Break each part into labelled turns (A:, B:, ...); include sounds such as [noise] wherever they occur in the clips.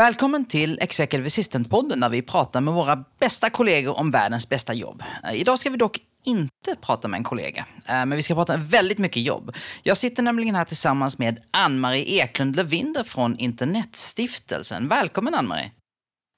A: Välkommen till Executive Assistant-podden där vi pratar med våra bästa kollegor om världens bästa jobb. Eh, Idag ska vi dock inte prata med en kollega, eh, men vi ska prata väldigt mycket jobb. Jag sitter nämligen här tillsammans med Ann-Marie Eklund Levinder från Internetstiftelsen. Välkommen Ann-Marie!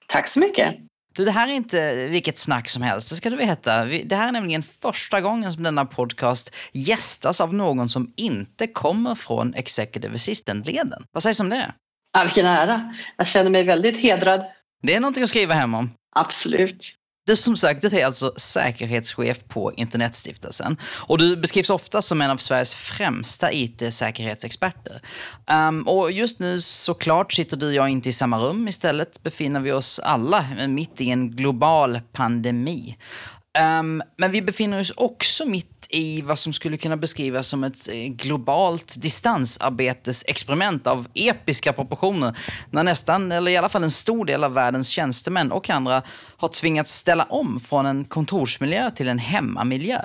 B: Tack så mycket!
A: Du, det här är inte vilket snack som helst, det ska du veta. Det här är nämligen första gången som denna podcast gästas av någon som inte kommer från Executive Assistant-leden. Vad sägs om det?
B: Ja, vilken ära! Jag känner mig väldigt hedrad.
A: Det är någonting att skriva hem om.
B: Absolut.
A: Du som sagt, du är alltså säkerhetschef på Internetstiftelsen. Och du beskrivs ofta som en av Sveriges främsta IT-säkerhetsexperter. Ehm, och just nu såklart sitter du och jag inte i samma rum. Istället befinner vi oss alla mitt i en global pandemi. Ehm, men vi befinner oss också mitt i vad som skulle kunna beskrivas som ett eh, globalt distansarbetesexperiment av episka proportioner. När nästan, eller i alla fall en stor del av världens tjänstemän och andra har tvingats ställa om från en kontorsmiljö till en hemmamiljö.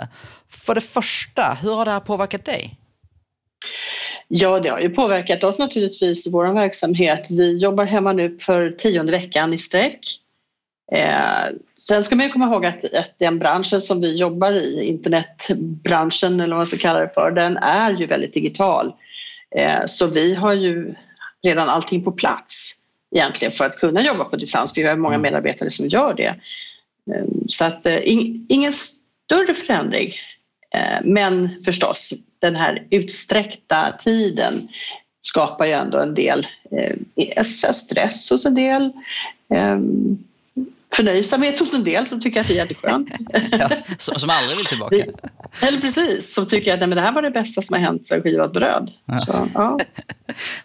A: För det första, hur har det här påverkat dig?
B: Ja, det har ju påverkat oss naturligtvis i vår verksamhet. Vi jobbar hemma nu för tionde veckan i sträck. Eh, sen ska man ju komma ihåg att, att den branschen som vi jobbar i, internetbranschen eller vad man ska kalla det för, den är ju väldigt digital. Eh, så vi har ju redan allting på plats egentligen för att kunna jobba på distans. Vi har många medarbetare som gör det. Eh, så att eh, ing, ingen större förändring. Eh, Men förstås, den här utsträckta tiden skapar ju ändå en del eh, stress hos en del. Förnöjsamhet hos en del som tycker att det är jätteskönt. [laughs]
A: Ja, som, aldrig vill tillbaka.
B: Eller precis, som tycker att nej, men det här var det bästa som har hänt sedan skivat bröd. Så, ja. [laughs]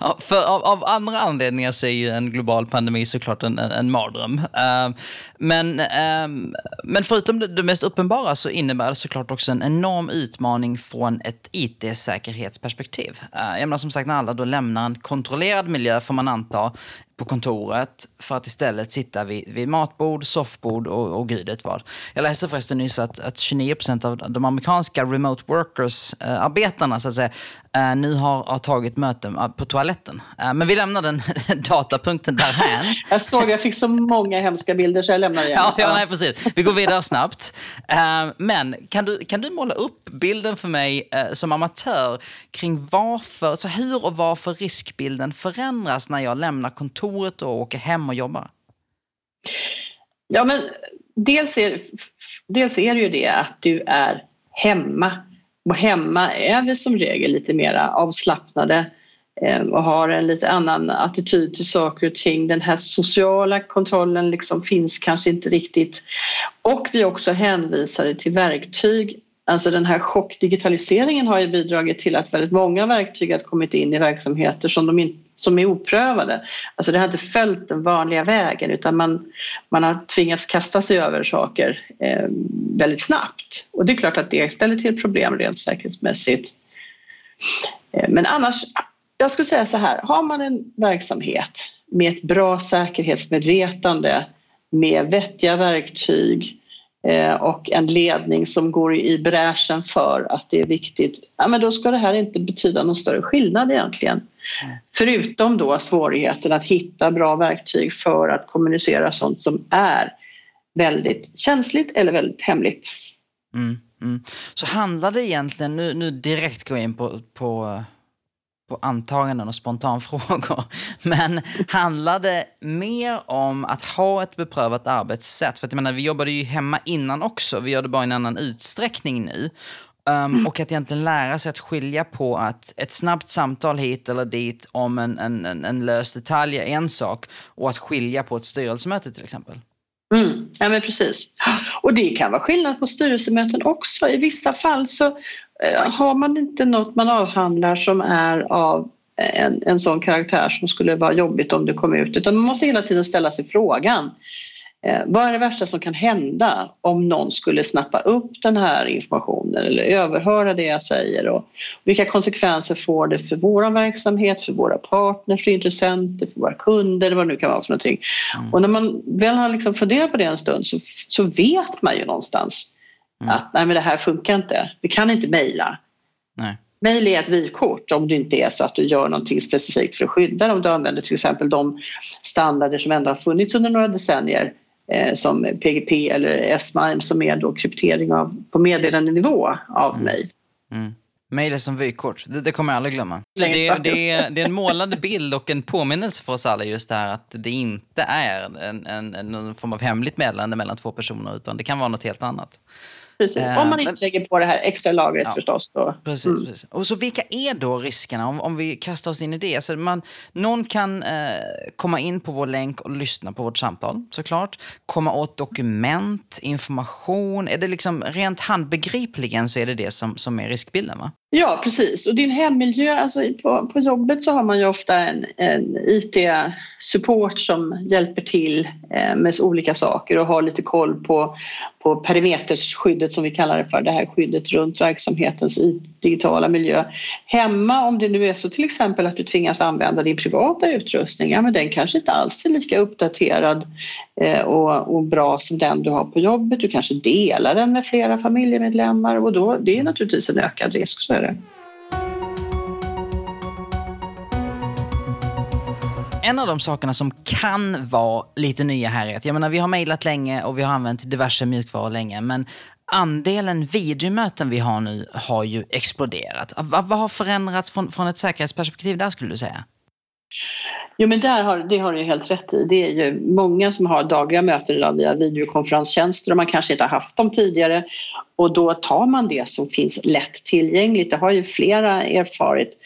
A: Ja, för av, av andra anledningar så är ju en global pandemi såklart en, en, en mardröm. Eh, men, eh, men förutom det, det mest uppenbara så innebär det såklart också en enorm utmaning från ett IT-säkerhetsperspektiv. Uh, jag menar som sagt när alla då lämnar en kontrollerad miljö får man anta på kontoret för att istället sitta vid, vid matbord, soffbord och, och gud vet vad. Jag läste förresten nyss att, att 29% av de amerikanska remote workers-arbetarna så att säga, eh, nu har, har tagit möten eh, på toaletten. Eh, men vi lämnar den [laughs] datapunkten därhän.
B: Jag såg, jag fick så många hemska bilder så jag lämnar igen.
A: Ja, ja, nej, precis. Vi går vidare snabbt. Eh, Men kan du, kan du måla upp bilden för mig eh, som amatör kring varför, så hur och varför riskbilden förändras när jag lämnar kontoret och åker hem och jobbar?
B: Ja, men dels är, dels är det ju det att du är hemma. Och hemma är vi som regel lite mer avslappnade eh, och har en lite annan attityd till saker och ting. Den här sociala kontrollen liksom finns kanske inte riktigt. Och vi är också hänvisade till verktyg. Alltså den här chockdigitaliseringen har ju bidragit till att väldigt många verktyg har kommit in i verksamheter som, de in, som är oprövade. Alltså det har inte följt den vanliga vägen utan man, man har tvingats kasta sig över saker eh, väldigt snabbt. Och det är klart att det ställer till problem rent säkerhetsmässigt. Eh, men annars, jag skulle säga så här, har man en verksamhet med ett bra säkerhetsmedvetande, med vettiga verktyg eh, och en ledning som går i bräschen för att det är viktigt, ja, men då ska det här inte betyda någon större skillnad egentligen. Förutom då svårigheten att hitta bra verktyg för att kommunicera sånt som är väldigt känsligt eller väldigt hemligt.
A: Mm, mm. Så handlar det egentligen, nu, nu direkt går jag in på, på, på antaganden och spontanfrågor, [laughs] men handlar det mer om att ha ett beprövat arbetssätt? För att jag menar, vi jobbade ju hemma innan också, vi gör det bara i en annan utsträckning nu. Um, Och att egentligen lära sig att skilja på att ett snabbt samtal hit eller dit om en, en, en, en lös detalj är en sak och att skilja på ett styrelsemöte till exempel.
B: Mm, ja men precis. Och det kan vara skillnad på styrelsemöten också. I vissa fall så eh, har man inte något man avhandlar som är av en, en sån karaktär som skulle vara jobbigt om det kom ut. Utan man måste hela tiden ställa sig frågan Eh, vad är det värsta som kan hända om någon skulle snappa upp den här informationen eller överhöra det jag säger och vilka konsekvenser får det för vår verksamhet, för våra partners, för intressenter, för våra kunder eller vad det nu kan vara för någonting. Mm. Och när man väl har liksom funderat på det en stund så, så vet man ju någonstans mm. att nej men det här funkar inte, vi kan inte mejla. Mejl är ett vykort om det inte är så att du gör någonting specifikt för att skydda dem. Du använder till exempel de standarder som ändå har funnits under några decennier som PGP eller S-MIME som är då kryptering av, på meddelandenivå av mm. mejl.
A: Mm. Mejl är som vykort, det, det, kommer jag aldrig glömma. Det, det, det, är, en målande bild och en påminnelse för oss alla just det här att det inte är en, en, en form av hemligt meddelande mellan två personer utan det kan vara något helt annat.
B: Precis. Om man inte lägger på det här extra lagret ja. förstås. Då.
A: Precis, mm. precis. Och så vilka är då riskerna om, om vi kastar oss in i det? Alltså man, någon kan eh, komma in på vår länk och lyssna på vårt samtal såklart. Komma åt dokument, information. Är det liksom rent handbegripligen så är det det som, som är riskbilden va?
B: Ja, precis. Och din hemmiljö, alltså på, på jobbet så har man ju ofta en, en IT-support som hjälper till eh, med olika saker och har lite koll på, på perimeterskyddet som vi kallar det för, det här skyddet runt verksamhetens digitala miljö. Hemma, om det nu är så till exempel att du tvingas använda din privata utrustning, ja men den kanske inte alls är lika uppdaterad eh, och, och bra som den du har på jobbet. Du kanske delar den med flera familjemedlemmar och då, det är naturligtvis en ökad risk. Så vidare.
A: En av de sakerna som kan vara lite nya här är att jag menar, vi har mejlat länge och vi har använt diverse mjukvaror länge, men andelen videomöten vi har nu har ju exploderat. Vad, vad har förändrats från, från ett säkerhetsperspektiv där skulle du säga?
B: Jo men där har, det har du helt rätt i. Det är ju många som har dagliga möten idag via videokonferenstjänster och man kanske inte har haft dem tidigare och då tar man det som finns lätt tillgängligt. Det har ju flera erfarit.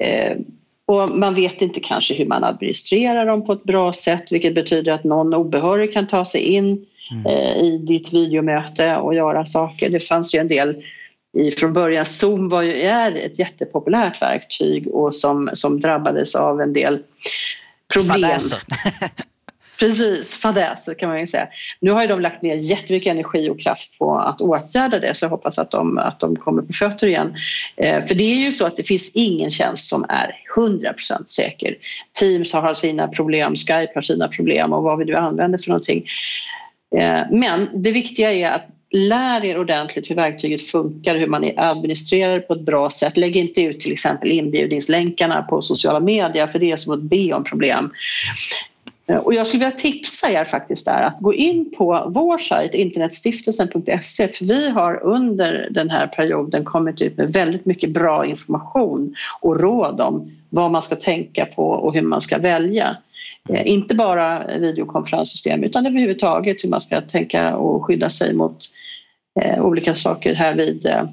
B: Eh, och man vet inte kanske hur man administrerar dem på ett bra sätt vilket betyder att någon obehörig kan ta sig in mm. eh, i ditt videomöte och göra saker. Det fanns ju en del i, från början, Zoom var ju, är ett jättepopulärt verktyg och som, som drabbades av en del problem. Fadäser. [laughs] Precis, fadäser kan man ju säga. Nu har ju de lagt ner jättemycket energi och kraft på att åtgärda det så jag hoppas att de, att de kommer på fötter igen. Eh, för det är ju så att det finns ingen tjänst som är 100% säker. Teams har sina problem, Skype har sina problem och vad vi nu använder för någonting. Eh, men det viktiga är att lär er ordentligt hur verktyget funkar, hur man administrerar det på ett bra sätt. Lägg inte ut till exempel inbjudningslänkarna på sociala medier för det är som att be om problem. Eh, och jag skulle vilja tipsa er faktiskt där att gå in på vår sajt internetstiftelsen.se för vi har under den här perioden kommit ut med väldigt mycket bra information och råd om vad man ska tänka på och hur man ska välja. Eh, inte bara videokonferenssystem utan överhuvudtaget hur man ska tänka och skydda sig mot eh, olika saker här vid eh,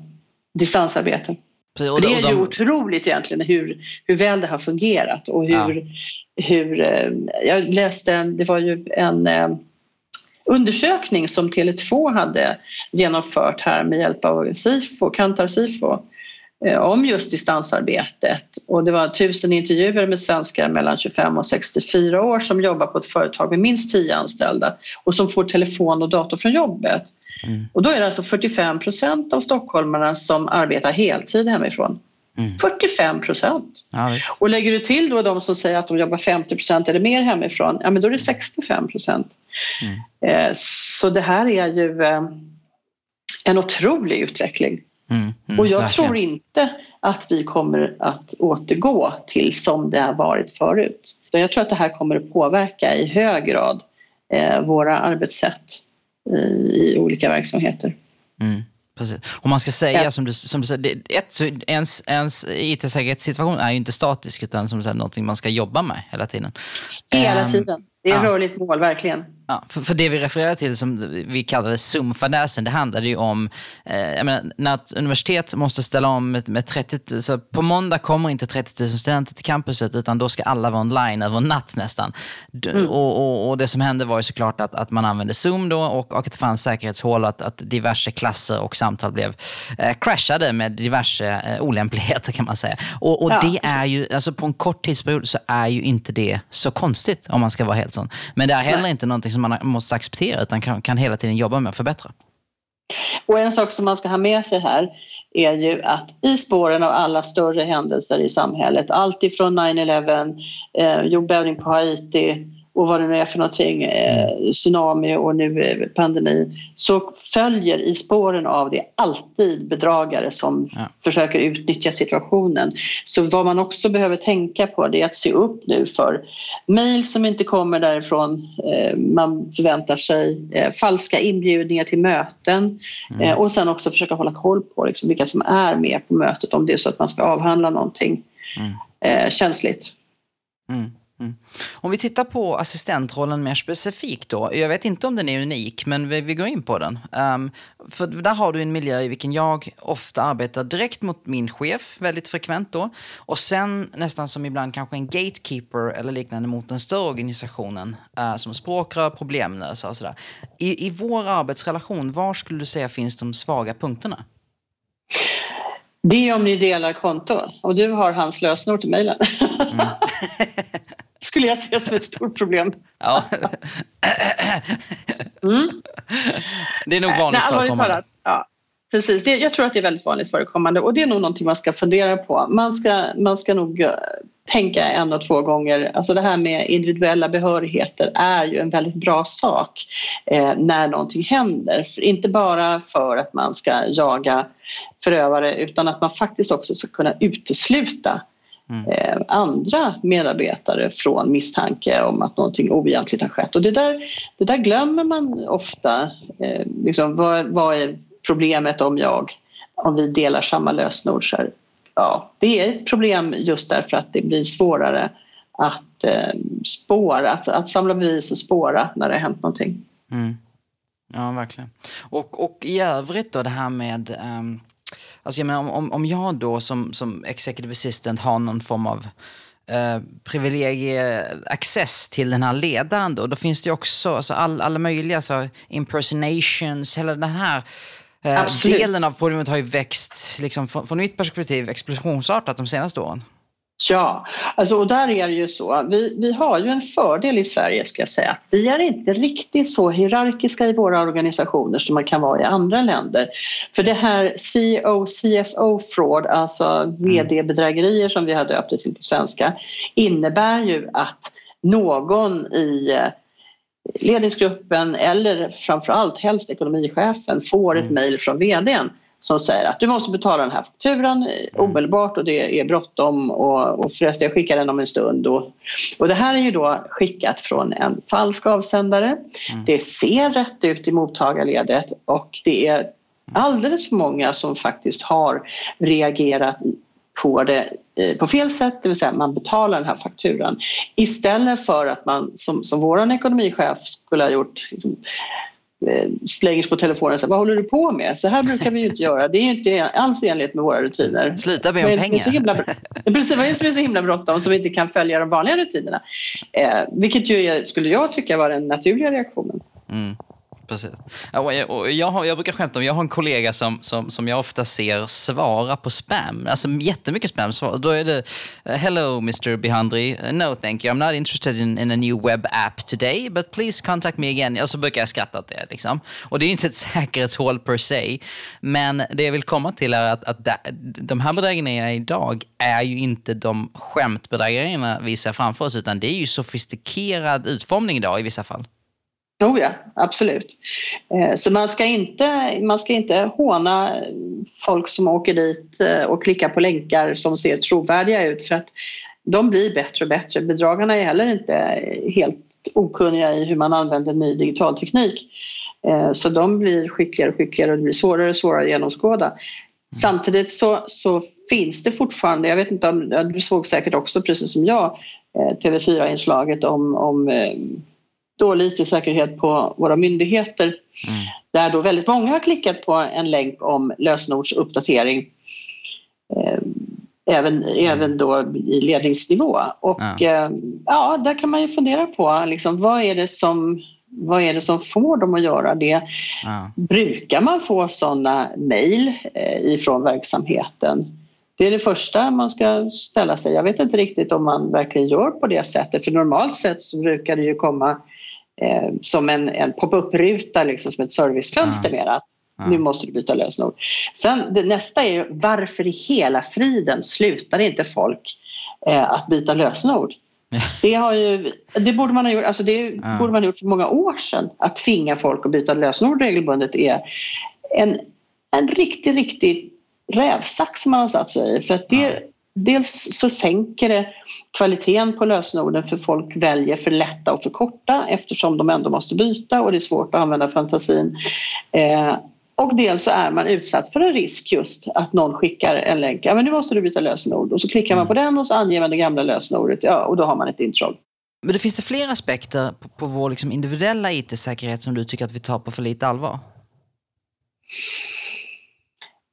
B: distansarbete. Precis, och det är ju otroligt egentligen hur, hur väl det har fungerat och hur, ja. hur jag läste, det var ju en undersökning som Tele2 hade genomfört här med hjälp av Sifo, Kantar Sifo om just distansarbetet och det var tusen intervjuer med svenskar mellan 25 och 64 år som jobbar på ett företag med minst 10 anställda och som får telefon och dator från jobbet. Mm. Och då är det alltså 45 procent av stockholmarna som arbetar heltid hemifrån. Mm. 45 procent. Ja, och lägger du till då de som säger att de jobbar 50 procent eller mer hemifrån, ja men då är det 65 procent. Mm. Eh, så det här är ju eh, en otrolig utveckling. Mm, mm, och jag verkligen. tror inte att vi kommer att återgå till som det har varit förut. Jag tror att det här kommer att påverka i hög grad eh, våra arbetssätt i, olika verksamheter.
A: Mm, precis. Och man ska säga ja. som du, som du säger, ett, så ens, ens IT-säkerhetssituation är ju inte statisk utan som sagt, någonting man ska jobba med hela tiden.
B: Hela um, tiden. Det är ja. rörligt mål, verkligen.
A: Ja, för, för, det vi refererar till som vi kallade SUM-fadäsen, det handlade ju om, eh, menar, när ett universitet måste ställa om med, med 30, så på måndag kommer inte 30 000 studenter till campuset utan då ska alla vara online över en natt nästan. Mm. Och, och, och, det som hände var ju såklart att, att man använde Zoom då och, och att det fanns säkerhetshål och att, att diverse klasser och samtal blev eh, crashade med diverse eh, olämpligheter kan man säga. Och, och ja, det är ju, alltså på en kort tidsperiod så är ju inte det så konstigt om man ska vara helt sån. Men det är heller inte någonting som man måste acceptera utan kan, kan hela tiden jobba med att förbättra.
B: Och en sak som man ska ha med sig här är ju att i spåren av alla större händelser i samhället, allt ifrån 9-11, eh, jordbävning på Haiti, och vad det nu är för någonting, eh, tsunami och nu eh, pandemi, så följer i spåren av det alltid bedragare som ja. försöker utnyttja situationen. Så vad man också behöver tänka på det är att se upp nu för mejl som inte kommer därifrån eh, man förväntar sig, eh, falska inbjudningar till möten mm. Eh, och sen också försöka hålla koll på liksom, vilka som är med på mötet om det är så att man ska avhandla någonting mm. Eh, känsligt.
A: Mm. Mm. Om vi tittar på assistentrollen mer specifikt då. Jag vet inte om den är unik, men vi, vi går in på den. Um, för där har du en miljö i vilken jag ofta arbetar direkt mot min chef, väldigt frekvent då. Och sen nästan som ibland kanske en gatekeeper eller liknande mot den större organisationen. Uh, som språkrör, problemlösare och sådär. I, I vår arbetsrelation, var skulle du säga finns de svaga punkterna?
B: Det är om ni delar konto och du har hans lösenord till mejlen. Mm. [laughs] [laughs] skulle jag se som ett stort problem. Ja.
A: Mm. Det är nog vanligt Nej, förekommande.
B: ja, precis. Det, jag tror att det är väldigt vanligt förekommande och det är nog någonting man ska fundera på. Man ska, man ska nog eh, tänka en och två gånger. Alltså det här med individuella behörigheter är ju en väldigt bra sak eh, när någonting händer. För inte bara för att man ska jaga förövare utan att man faktiskt också ska kunna utesluta Mm. Eh, andra medarbetare från misstanke om att någonting oegentligt har skett. Och det där, det där glömmer man ofta. Eh, liksom, vad, vad, är problemet om jag, om vi delar samma lösenord? Ja, det är ett problem just därför att det blir svårare att eh, spåra, att, att samla bevis och spåra när det har hänt någonting. Mm.
A: Ja, verkligen. Och, och i övrigt då det här med um Alltså jag menar, om, om jag då som, som executive assistant har någon form av eh, privilegie-access till den här ledaren då, då finns det också alltså all, alla möjliga så impersonations, hela den här eh, delen av problemet har ju växt, liksom, från, från mitt perspektiv, explosionsartat de senaste åren.
B: Ja, alltså, och där är det ju så. Vi, vi har ju en fördel i Sverige ska jag säga. Vi är inte riktigt så hierarkiska i våra organisationer som man kan vara i andra länder. För det här CO, CFO fraud, alltså vd-bedrägerier som vi har döpt det till på svenska, innebär ju att någon i eh, ledningsgruppen eller framförallt helst ekonomichefen får ett mm. mejl från vdn som säger att du måste betala den här fakturan mm. omedelbart och det är bråttom och, och förresten jag skickar den om en stund. Och, och det här är ju då skickat från en falsk avsändare. Mm. Det ser rätt ut i mottagarledet och det är alldeles för många som faktiskt har reagerat på det eh, på fel sätt, det vill säga man betalar den här fakturan istället för att man som, som vår ekonomichef skulle ha gjort liksom, slänger sig på telefonen säger vad håller du på med? Så här brukar vi ju inte göra. Det är inte alls enligt med våra rutiner.
A: Sluta be om pengar.
B: Himla, precis, vad är det som är så himla bråttom som vi inte kan följa de vanliga rutinerna? Eh, vilket ju är, skulle jag tycka var den naturliga reaktionen. Mm
A: precis. Och jag, jag, har, jag brukar skämta om, jag har en kollega som, som, som jag ofta ser svara på spam. Alltså jättemycket spam. Då är det eh, “Hello Mr Behandri, no thank you, I'm not interested in, in a new web app today, but please contact me again”. Och så brukar jag skratta åt det. Liksom. Och det är inte ett [laughs] säkerhetshål per se. Men det jag vill komma till är att, att de här bedrägerierna idag är ju inte de skämtbedrägerierna vi ser framför oss, utan det är ju sofistikerad utformning idag i vissa fall.
B: Oh ja, absolut. Eh, så man ska, inte, man ska inte håna folk som åker dit eh, och klickar på länkar som ser trovärdiga ut för att de blir bättre och bättre. Bedragarna är heller inte helt okunniga i hur man använder ny digital teknik. Eh, så de blir skickligare och skickligare och det blir svårare och svårare att genomskåda. Samtidigt så, så finns det fortfarande, jag vet inte om, du såg säkert också precis som jag TV4-inslaget om, om dålig IT-säkerhet på våra myndigheter mm. där då väldigt många har klickat på en länk om lösenordsuppdatering eh, även, mm. även då i ledningsnivå. Och ja. Eh, ja. där kan man ju fundera på liksom, vad, är det som, vad är det som får dem att göra det? Ja. Brukar man få sådana mejl eh, ifrån verksamheten? Det är det första man ska ställa sig. Jag vet inte riktigt om man verkligen gör på det sättet för normalt sett så brukar det ju komma eh, som en, en pop-up-ruta, liksom som ett servicefönster ja. mera. Ja. Nu måste du byta lösenord. Sen, det, nästa är varför i hela friden slutar inte folk eh, att byta lösenord? [laughs] Det, har ju, det borde man ha gjort, alltså det ja. borde man ha gjort för många år sedan. Att tvinga folk att byta lösenord regelbundet är en, en riktig, riktig rävsax som man har satt sig i. För att det. Dels så sänker det kvaliteten på lösenorden för folk väljer för lätta och för korta eftersom de ändå måste byta och det är svårt att använda fantasin. Eh, och dels så är man utsatt för en risk just att någon skickar en länk. Ja, men nu måste du byta lösenord. Och så klickar man på mm. den och så anger man det gamla lösenordet. Ja, och då har man ett intrång.
A: Men det finns det fler aspekter på, på vår liksom individuella IT-säkerhet som du tycker att vi tar på för lite allvar?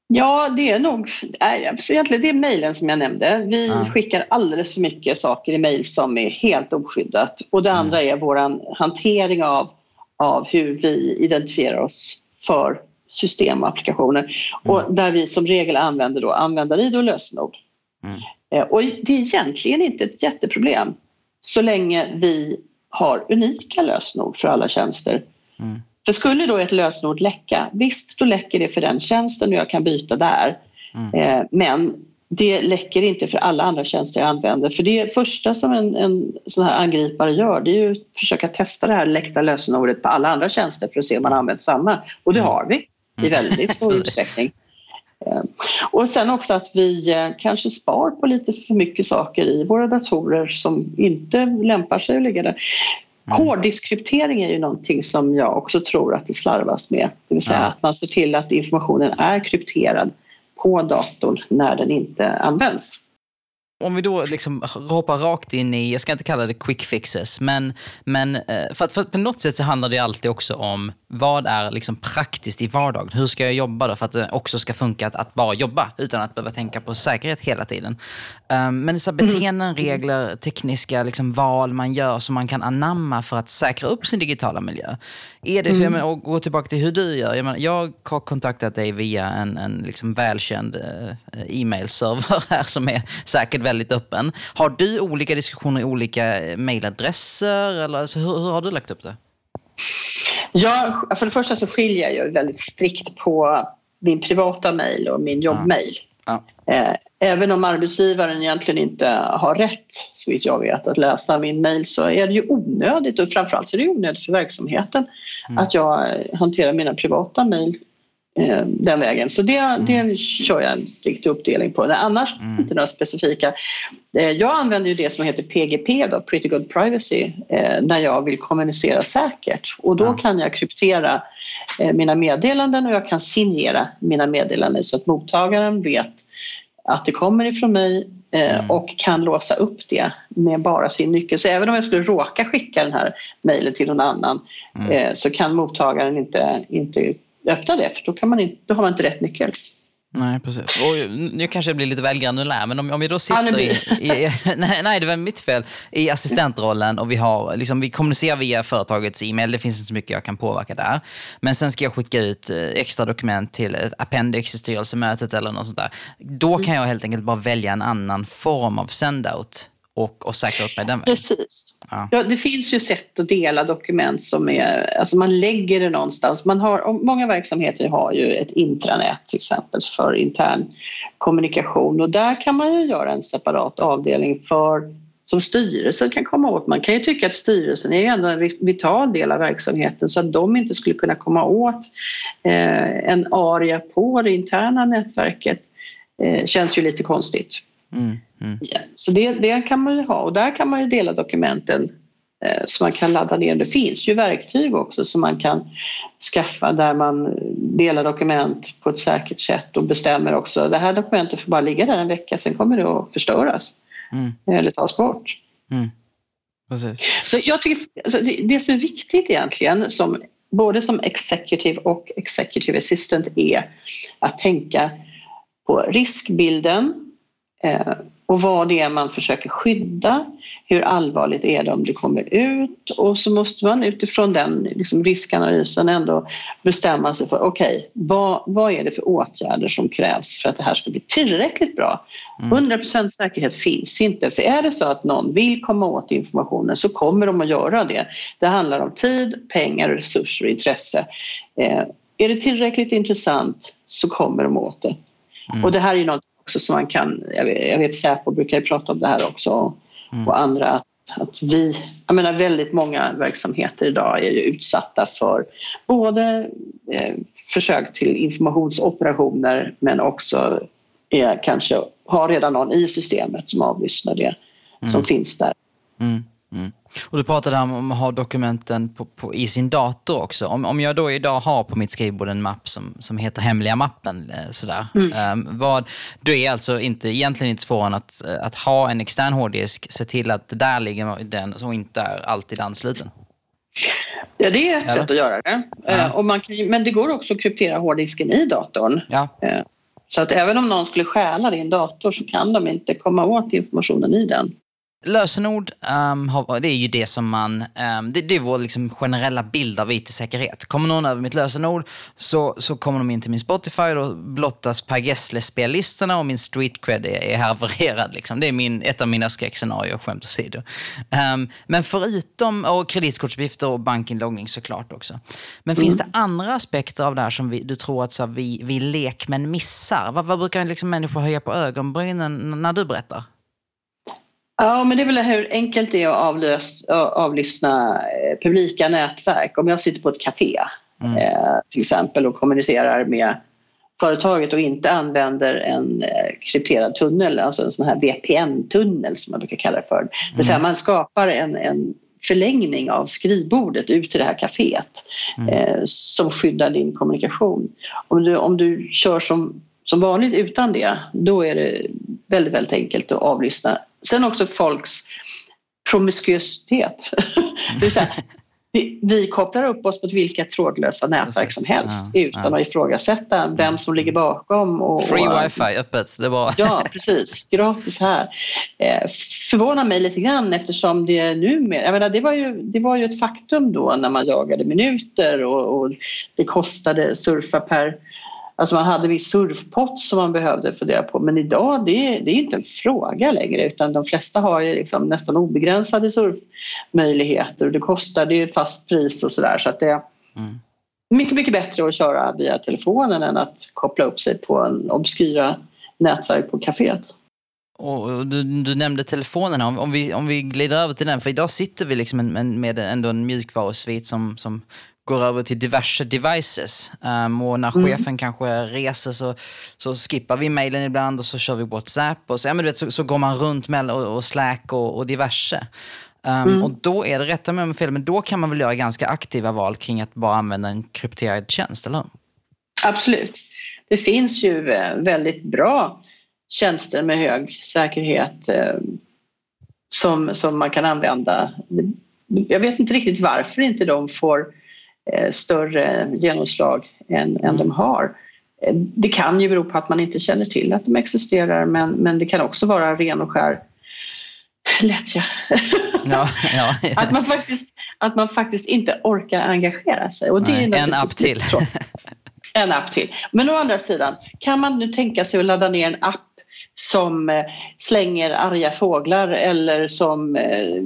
B: Ja, det är nog egentligen det är mejlen som jag nämnde. Vi ja. skickar alldeles för mycket saker i mejl som är helt oskyddat. Och det andra mm. är vår hantering av, av hur vi identifierar oss för system och applikationer. Mm. Och där vi som regel använder då användar-id och lösenord. Mm. Eh, och det är egentligen inte ett jätteproblem så länge vi har unika lösenord för alla tjänster. Mm. För skulle då ett lösenord läcka, visst då läcker det för den tjänsten och jag kan byta där. Mm. Eh, men det läcker inte för alla andra tjänster jag använder. För det första som en, en sån här angripare gör det är ju att försöka testa det här läckta lösenordet på alla andra tjänster för att se om man använt samma. Och det mm. har vi i väldigt stor [laughs] utsträckning. Eh, och sen också att vi eh, kanske spar på lite för mycket saker i våra datorer som inte lämpar sig att ligga där. Mm. Hårddiskkryptering är ju någonting som jag också tror att det slarvas med. Det vill säga ja. att man ser till att informationen är krypterad på datorn när den inte används
A: om vi då liksom hoppar rakt in i, jag ska inte kalla det quick fixes, men, men eh, för att, för att på något sätt så handlar det alltid också om vad är liksom praktiskt i vardagen? Hur ska jag jobba då för att det också ska funka att, att bara jobba utan att behöva tänka på säkerhet hela tiden? Um, men så mm. beteenden, regler, tekniska liksom val man gör som man kan anamma för att säkra upp sin digitala miljö. Är det, för mm. menar, och gå tillbaka till hur du gör. Jag, menar, jag har kontaktat dig via en, en liksom välkänd uh, e-mailserver [laughs] här som är säkert väldigt öppen. Har du olika diskussioner i olika mailadresser? Eller, alltså, hur, hur har du lagt upp det?
B: Ja, för det första så skiljer jag väldigt strikt på min privata mejl och min jobbmejl. Ja. Ja. Även om arbetsgivaren egentligen inte har rätt, så vitt jag vet, att läsa min mejl så är det ju onödigt och framförallt så är det onödigt för verksamheten mm. att jag hanterar mina privata mejl eh, den vägen. Så det, mm. det kör jag en strikt uppdelning på. Annars mm. inte några specifika. Eh, jag använder ju det som heter PGP, då, Pretty Good Privacy, eh, när jag vill kommunicera säkert. Och då kan jag kryptera mina meddelanden och jag kan signera mina meddelanden så att mottagaren vet att det kommer ifrån mig mm. och kan låsa upp det med bara sin nyckel. Så även om jag skulle råka skicka den här mejlen till någon annan mm. så kan mottagaren inte, inte öppna det för då, kan man inte, då har man inte rätt nyckel.
A: Nej, precis. Och nu kanske jag blir lite väl granulär, men om, om vi då sitter i, i, [laughs] nej, nej, det var mitt fel, i assistentrollen och vi, har, liksom, vi kommunicerar via företagets e-mail, det finns inte så mycket jag kan påverka där. Men sen ska jag skicka ut eh, extra dokument till ett appendix i styrelsemötet eller något sånt där. Då kan jag helt enkelt bara välja en annan form av sendout och, och säkra upp mig den
B: vägen. Precis. Ja. ja. det finns ju sätt att dela dokument som är, alltså man lägger det någonstans. Man har, många verksamheter har ju ett intranät till exempel för intern kommunikation och där kan man ju göra en separat avdelning för som styrelsen kan komma åt. Man kan ju tycka att styrelsen är ändå en vital del av verksamheten så att de inte skulle kunna komma åt eh, en aria på det interna nätverket eh, känns ju lite konstigt. Mm, mm. Ja, så det, det, kan man ju ha och där kan man ju dela dokumenten eh, så man kan ladda ner. Det finns ju verktyg också som man kan skaffa där man delar dokument på ett säkert sätt och bestämmer också det här dokumentet får bara ligga där en vecka, sen kommer det att förstöras mm. eller tas bort. Mm.
A: Precis.
B: Så jag tycker, alltså, det som är viktigt egentligen, som, både som executive och executive assistant, är att tänka på riskbilden eh, och vad det är man försöker skydda. Hur allvarligt är det om det kommer ut? Och så måste man utifrån den liksom, riskanalysen ändå bestämma sig för okej, okay, vad, vad är det för åtgärder som krävs för att det här ska bli tillräckligt bra? 100% säkerhet finns inte, för är det så att någon vill komma åt informationen så kommer de att göra det. Det handlar om tid, pengar, resurser och intresse. Eh, är det tillräckligt intressant så kommer de åt det. Mm. Och det här är något också som man kan, jag vet, jag vet Säpo brukar ju prata om det här också mm. och andra att vi, jag menar väldigt många verksamheter idag är ju utsatta för både eh, försök till informationsoperationer men också är, kanske har redan någon i systemet som avlyssnar det mm. som finns där.
A: Mm. Och du pratade om att ha dokumenten på, på, i sin dator också. Om, om jag då idag har på mitt skrivbord en mapp som, som heter hemliga mappen, eh, sådär. Mm. Um, vad, då är alltså inte, egentligen inte svårare att, eh, att ha en extern hårddisk, se till att där ligger den och inte är alltid ansluten.
B: Ja, det är ett Eller? sätt att göra det. Ja. Uh, och man kan, men det går också att kryptera hårddisken i datorn.
A: Ja.
B: Så att även om någon skulle stjäla din dator så kan de inte komma åt informationen i den.
A: Lösenord, um, det är ju det som man, um, det, det, är vår liksom generella bild av IT-säkerhet. Kommer någon över mitt lösenord så, så kommer de in till min Spotify och då blottas Per Gessle-spellistorna och min street cred är, är havererad. Liksom. Det är min, ett av mina skräckscenarier, skämt åsido. Um, men förutom, och kreditkortsuppgifter och bankinloggning såklart också. Men mm. finns det andra aspekter av det här som vi, du tror att så, vi, vi lekmän missar? Vad, vad brukar liksom människor höja på ögonbrynen när du berättar?
B: Ja, men det är väl hur enkelt det är att avlös, avlyssna eh, publika nätverk. Om jag sitter på ett café mm. eh, till exempel och kommunicerar med företaget och inte använder en eh, krypterad tunnel, alltså en sån här VPN-tunnel som man brukar kalla det för. Mm. Det vill säga mm. man skapar en, en förlängning av skrivbordet ut till det här kaféet mm. eh, som skyddar din kommunikation. Om du, om du kör som, som vanligt utan det, då är det väldigt, väldigt enkelt att avlyssna Sen också folks promiskuitet. [laughs] det säga, vi kopplar upp oss på vilka trådlösa nätverk som helst ja, utan ja. att ifrågasätta vem som ligger bakom. Och,
A: Free wifi öppet. Det var...
B: ja, precis. Gratis här. Eh, förvånar mig lite grann eftersom det numera... Jag menar, det, var ju, det var ju ett faktum då när man jagade minuter och, och det kostade surfa per Alltså man hade viss surfpott som man behövde fundera på. Men idag det, det är inte en fråga längre utan de flesta har ju liksom nästan obegränsade surfmöjligheter. Och det kostar, det är fast pris och sådär. Så att det är mm. mycket, mycket bättre att köra via telefonen än att koppla upp sig på en obskyra nätverk på kaféet.
A: Och du, du, nämnde telefonen, om, om, vi, om vi glider över till den, för idag sitter vi liksom med, med ändå en mjukvarusvit som, som går över till diverse devices. Um, och när mm. chefen kanske reser så, så skippar vi mejlen ibland och så kör vi WhatsApp. Och så, ja, men du vet, så, så går man runt med och, och Slack och, och diverse. Um, mm. Och då är det, rätta mig om fel, men då kan man väl göra ganska aktiva val kring att bara använda en krypterad tjänst, eller?
B: Absolut. Det finns ju eh, väldigt bra tjänster med hög säkerhet eh, som, som man kan använda. Jag vet inte riktigt varför inte de får större genomslag än, mm. än de har. Eh, det kan ju bero på att man inte känner till att de existerar men, men det kan också vara ren och skär lättja. Ja, ja. [laughs] att, man faktiskt, att man faktiskt inte orkar engagera sig. Och det Nej,
A: är en app till.
B: en app till. Men å andra sidan, kan man nu tänka sig att ladda ner en app som eh, slänger arga fåglar eller som eh,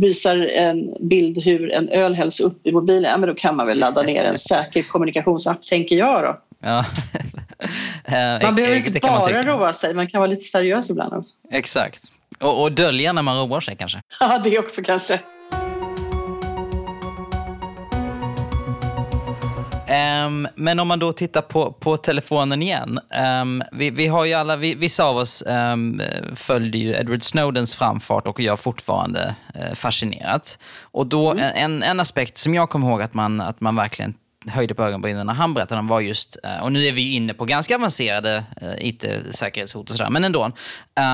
B: visar en bild hur en öl hälls upp i mobilen, ja, men då kan man väl ladda ner en säker kommunikationsapp, tänker jag då. Ja. [laughs] Eh, man behöver inte bara roa sig, man kan vara lite seriös ibland också.
A: Exakt. Och, och dölja när man roar sig kanske. [laughs]
B: Ja, det också kanske.
A: Um, men om man då tittar på, på telefonen igen. Um, vi, vi, har ju alla, vi, vissa av oss um, följde ju Edward Snowdens framfart och jag fortfarande uh, fascinerat. Och då mm. en, en aspekt som jag kommer ihåg att man, att man verkligen höjde på ögonbrynen när han berättade om var just, eh, och nu är vi inne på ganska avancerade eh, it-säkerhetshot och sådär, men ändå.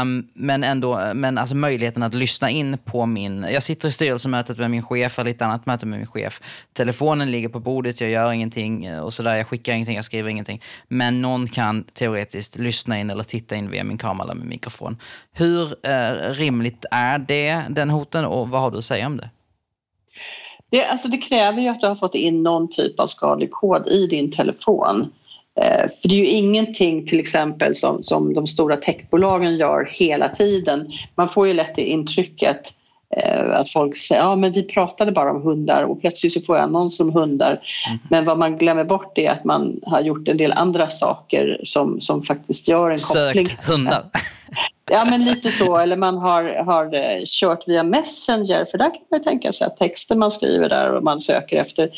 A: Um, men ändå, eh, men alltså möjligheten att lyssna in på min, jag sitter i styrelsemötet med min chef eller ett annat möte med min chef. Telefonen ligger på bordet, jag gör ingenting och sådär, jag skickar ingenting, jag skriver ingenting. Men någon kan teoretiskt lyssna in eller titta in via min kamera eller min mikrofon. Hur uh, rimligt är det, den hoten och vad har du att säga om det?
B: Det, alltså det kräver ju att du har fått in någon typ av skadlig kod i din telefon. Eh, för det är ju ingenting till exempel som, som de stora techbolagen gör hela tiden. Man får ju lätt det intrycket eh, att folk säger ja men vi pratade bara om hundar och plötsligt så får jag annons om hundar. Mm. Men vad man glömmer bort är att man har gjort en del andra saker som, som faktiskt gör en koppling.
A: Sökt hundar.
B: Ja, men lite så. Eller man har, har eh, kört via Messenger för där kan man tänka sig att texten man skriver där och man söker efter,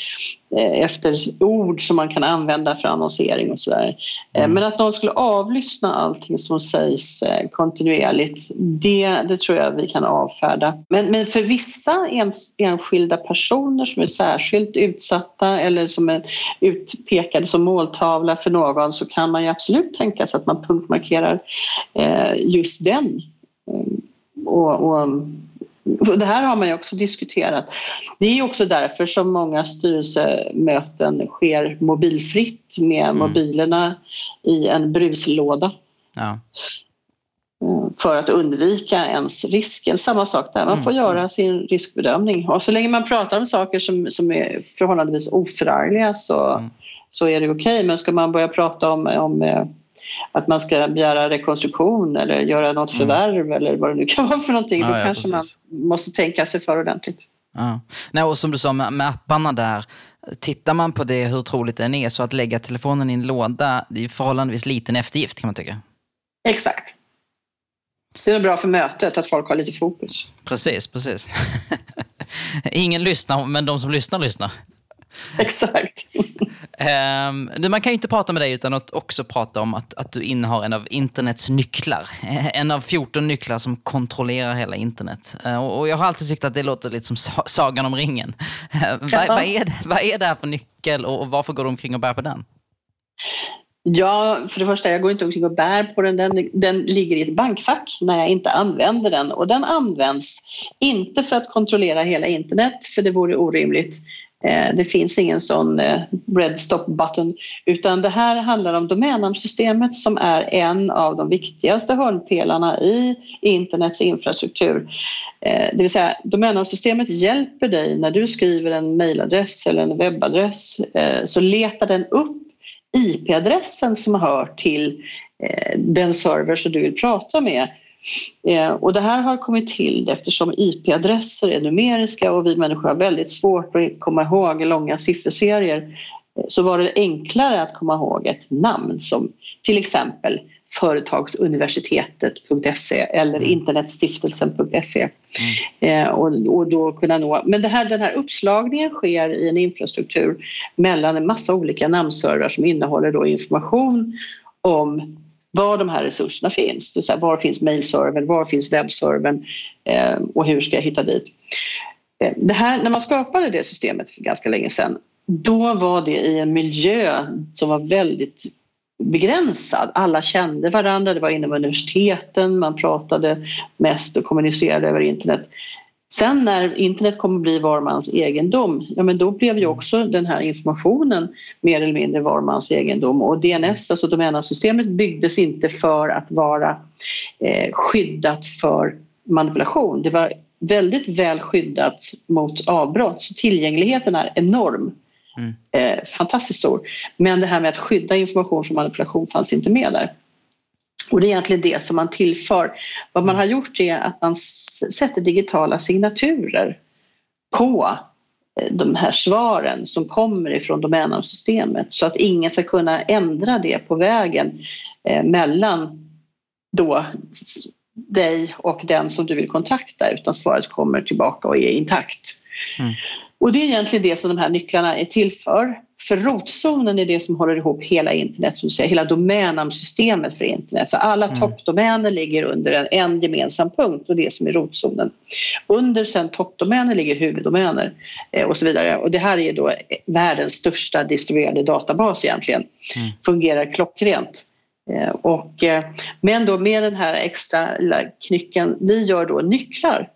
B: eh, efter ord som man kan använda för annonsering och sådär. Eh, mm. Men att någon skulle avlyssna allting som sägs kontinuerligt, det, det tror jag vi kan avfärda. Men, men för vissa ens, enskilda personer som är särskilt utsatta eller som är utpekade som måltavla för någon så kan man ju absolut tänka sig att man punktmarkerar just den. Och, och, och det här har man ju också diskuterat. Det är också därför som många styrelsemöten sker mobilfritt med mm. mobilerna i en bruslåda. Ja. För att undvika ens risken. Samma sak där, man får mm. göra sin riskbedömning. Och så länge man pratar om saker som, som är förhållandevis oförargliga så, mm. så är det okej. Okay. Men ska man börja prata om, om eh, att man ska begära rekonstruktion eller göra något mm. förvärv mm. eller vad det nu kan [laughs] vara för någonting. Ja, Då ja, kanske precis. man måste tänka sig för ordentligt.
A: Ja. Nej, och som du sa med, med apparna där, tittar man på det hur troligt den är så att lägga telefonen i en låda, det är förhållandevis liten eftergift kan man tycka.
B: Exakt. Det är bra för mötet att folk har lite fokus.
A: Precis, precis. [laughs] Ingen lyssnar, men de som lyssnar lyssnar. [laughs]
B: Exakt.
A: um, man kan ju inte prata med dig utan att också prata om att, att du innehar en av internets nycklar. [laughs] En av 14 nycklar som kontrollerar hela internet. Uh, och jag har alltid tyckt att det låter lite som Sagan om ringen. Uh, vad, vad, är det, vad är det här för nyckel och, och varför går du omkring och bär på den?
B: Ja, för det första, jag går inte omkring och bär på den. den. Den ligger i ett bankfack när jag inte använder den. Och den används inte för att kontrollera hela internet, för det vore orimligt. Eh, det finns ingen sån eh, red stop button. Utan det här handlar om domännamnsystemet som är en av de viktigaste hörnpelarna i internets infrastruktur. Eh, det vill säga domännamnsystemet hjälper dig när du skriver en mejladress eller en webbadress. Så letar den upp IP-adressen som hör till den server som du vill prata med och det här har kommit till eftersom IP-adresser är numeriska och vi människor har väldigt svårt att komma ihåg långa sifferserier eh, så var det enklare att komma ihåg ett namn som till exempel företagsuniversitetet.se eller mm. internetstiftelsen.se. Mm. Eh, och, och, då kunna nå. Men det här, den här uppslagningen sker i en infrastruktur mellan en massa olika namnservrar som innehåller då information om var de här resurserna finns. Det var finns mailservern, var finns webbservern eh, och hur ska jag hitta dit? Ehm, det här, när man skapade det systemet för ganska länge sedan då var det i en miljö som var väldigt begränsad. Alla kände varandra, det var inom universiteten, man pratade mest och kommunicerade över internet. Sen när internet kommer bli var mans egendom, ja men då blev ju mm. också den här informationen mer eller mindre var mans egendom och DNS, alltså domännamnsystemet byggdes inte för att vara eh, skyddat för manipulation. Det var väldigt väl skyddat mot avbrott så tillgängligheten är enorm. Mm. Eh, fantastiskt stor. Men det här med att skydda information från manipulation fanns inte med där. Och det är egentligen det som man tillför. Vad man har gjort är att man sätter digitala signaturer på eh, de här svaren som kommer ifrån domännamnsystemet så att ingen ska kunna ändra det på vägen eh, mellan då dig och den som du vill kontakta utan svaret kommer tillbaka och är intakt. Mm. Och det är egentligen det som de här nycklarna är till för. För rotzonen är det som håller ihop hela internet, så att säga, hela domänamnsystemet för internet. Så alla mm. toppdomäner ligger under en, en gemensam punkt och det som är rotzonen. Under sen toppdomäner ligger huvuddomäner eh, och så vidare. Och det här är då världens största distribuerade databas egentligen. Mm. Fungerar klockrent. Eh, och, eh, men då med den här extra knycken, vi gör då nycklar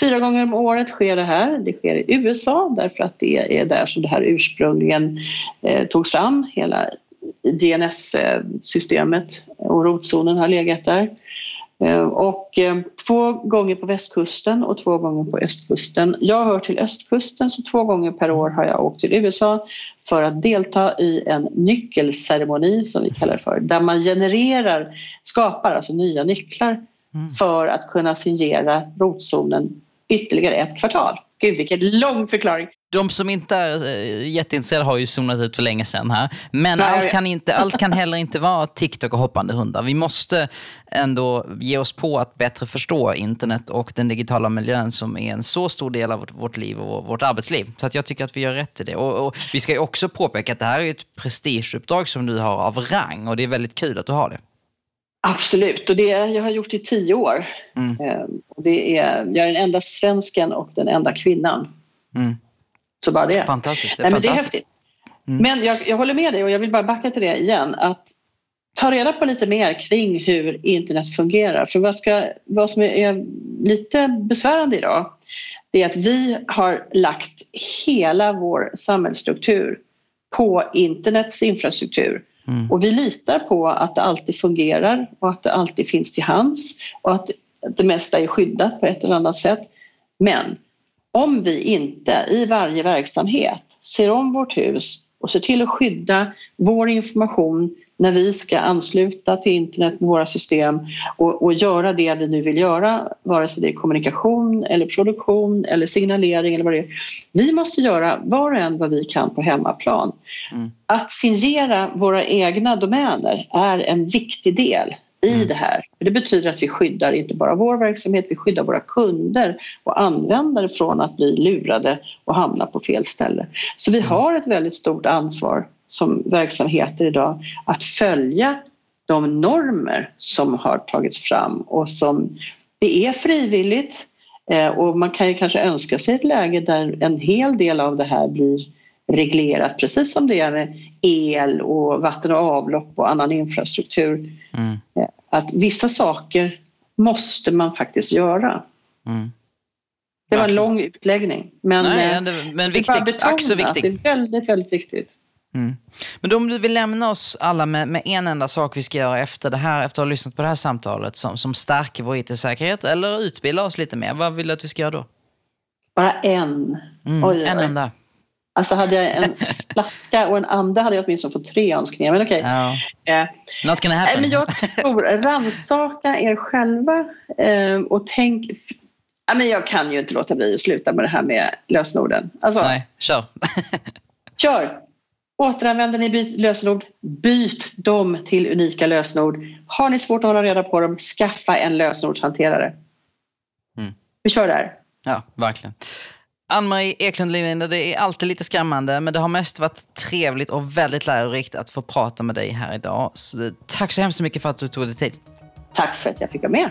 B: Fyra gånger om året sker det här. Det sker i USA därför att det är där som det här ursprungligen eh, togs fram. Hela DNS-systemet och rotzonen har legat där. Eh, och eh, två gånger på västkusten och två gånger på östkusten. Jag hör till östkusten så två gånger per år har jag åkt till USA för att delta i en nyckelceremoni som vi kallar för där man genererar, skapar alltså nya nycklar mm. för att kunna signera rotzonen ytterligare ett kvartal. Gud vilken lång förklaring.
A: De som inte är eh, jätteintresserade har ju zonat ut för länge sedan här. Men Nej, allt, kan inte, allt kan [laughs] heller inte vara TikTok och hoppande hundar. Vi måste ändå ge oss på att bättre förstå internet och den digitala miljön som är en så stor del av vårt, vårt liv och vårt arbetsliv. Så att jag tycker att vi gör rätt i det. Och, och vi ska ju också påpeka att det här är ett prestigeuppdrag som du har av rang och det är väldigt kul att du har det.
B: Absolut, och det jag har gjort i tio år. Mm. Ehm, och det är, jag är den enda svensken och den enda kvinnan. Mm. Så bara det.
A: Fantastiskt.
B: Det är, Nej, men det är häftigt. Mm. Men jag, jag håller med dig och jag vill bara backa till det igen. Att ta reda på lite mer kring hur internet fungerar. För vad, ska, vad som är lite besvärande idag det är att vi har lagt hela vår samhällsstruktur på internets infrastruktur. Mm. Och vi litar på att det alltid fungerar och att det alltid finns till hands och att det mesta är skyddat på ett eller annat sätt. Men om vi inte i varje verksamhet ser om vårt hus och ser till att skydda vår information när vi ska ansluta till internet med våra system och, och, göra det vi nu vill göra, vare sig det är kommunikation eller produktion eller signalering eller vad det är. Vi måste göra var och en vad vi kan på hemmaplan. Mm. Att signera våra egna domäner är en viktig del i mm. det här. Det betyder att vi skyddar inte bara vår verksamhet, vi skyddar våra kunder och användare från att bli lurade och hamna på fel ställe. Så vi mm. har ett väldigt stort ansvar som verksamheter idag att följa de normer som har tagits fram och som det är frivilligt eh, och man kan ju kanske önska sig ett läge där en hel del av det här blir reglerat precis som det är med el och vatten och avlopp och annan infrastruktur. Mm. Eh, att vissa saker måste man faktiskt göra. Mm. Det var en lång utläggning. Men,
A: Nej, det, men viktigt, ack så viktigt.
B: Det är väldigt, väldigt viktigt.
A: Mm. Men om du vill lämna oss alla med, med, en enda sak vi ska göra efter det här, efter att ha lyssnat på det här samtalet som, som stärker vår IT-säkerhet eller utbildar oss lite mer. Vad vill du att vi ska göra då?
B: Bara en.
A: Mm, oj, en oj. enda.
B: Alltså hade jag en [laughs] flaska och en ande hade jag åtminstone fått tre önskningar. Men okej. Okay.
A: Ja. Eh, Not gonna happen.
B: Men jag tror, [laughs] rannsaka er själva eh, och tänk... Ja, men jag kan ju inte låta bli att sluta med det här med lösenorden. Alltså,
A: Nej, kör. [laughs]
B: kör! Återanvänder ni byt lösenord, byt dem till unika lösenord. Har ni svårt att hålla reda på dem, skaffa en lösenordshanterare. Mm. Vi kör där.
A: Ja, verkligen. Ann-Marie Eklund Livinde, det är alltid lite skrämmande, men det har mest varit trevligt och väldigt lärorikt att få prata med dig här idag. Så, tack så hemskt mycket för att du tog dig tid.
B: Tack för att jag fick vara med.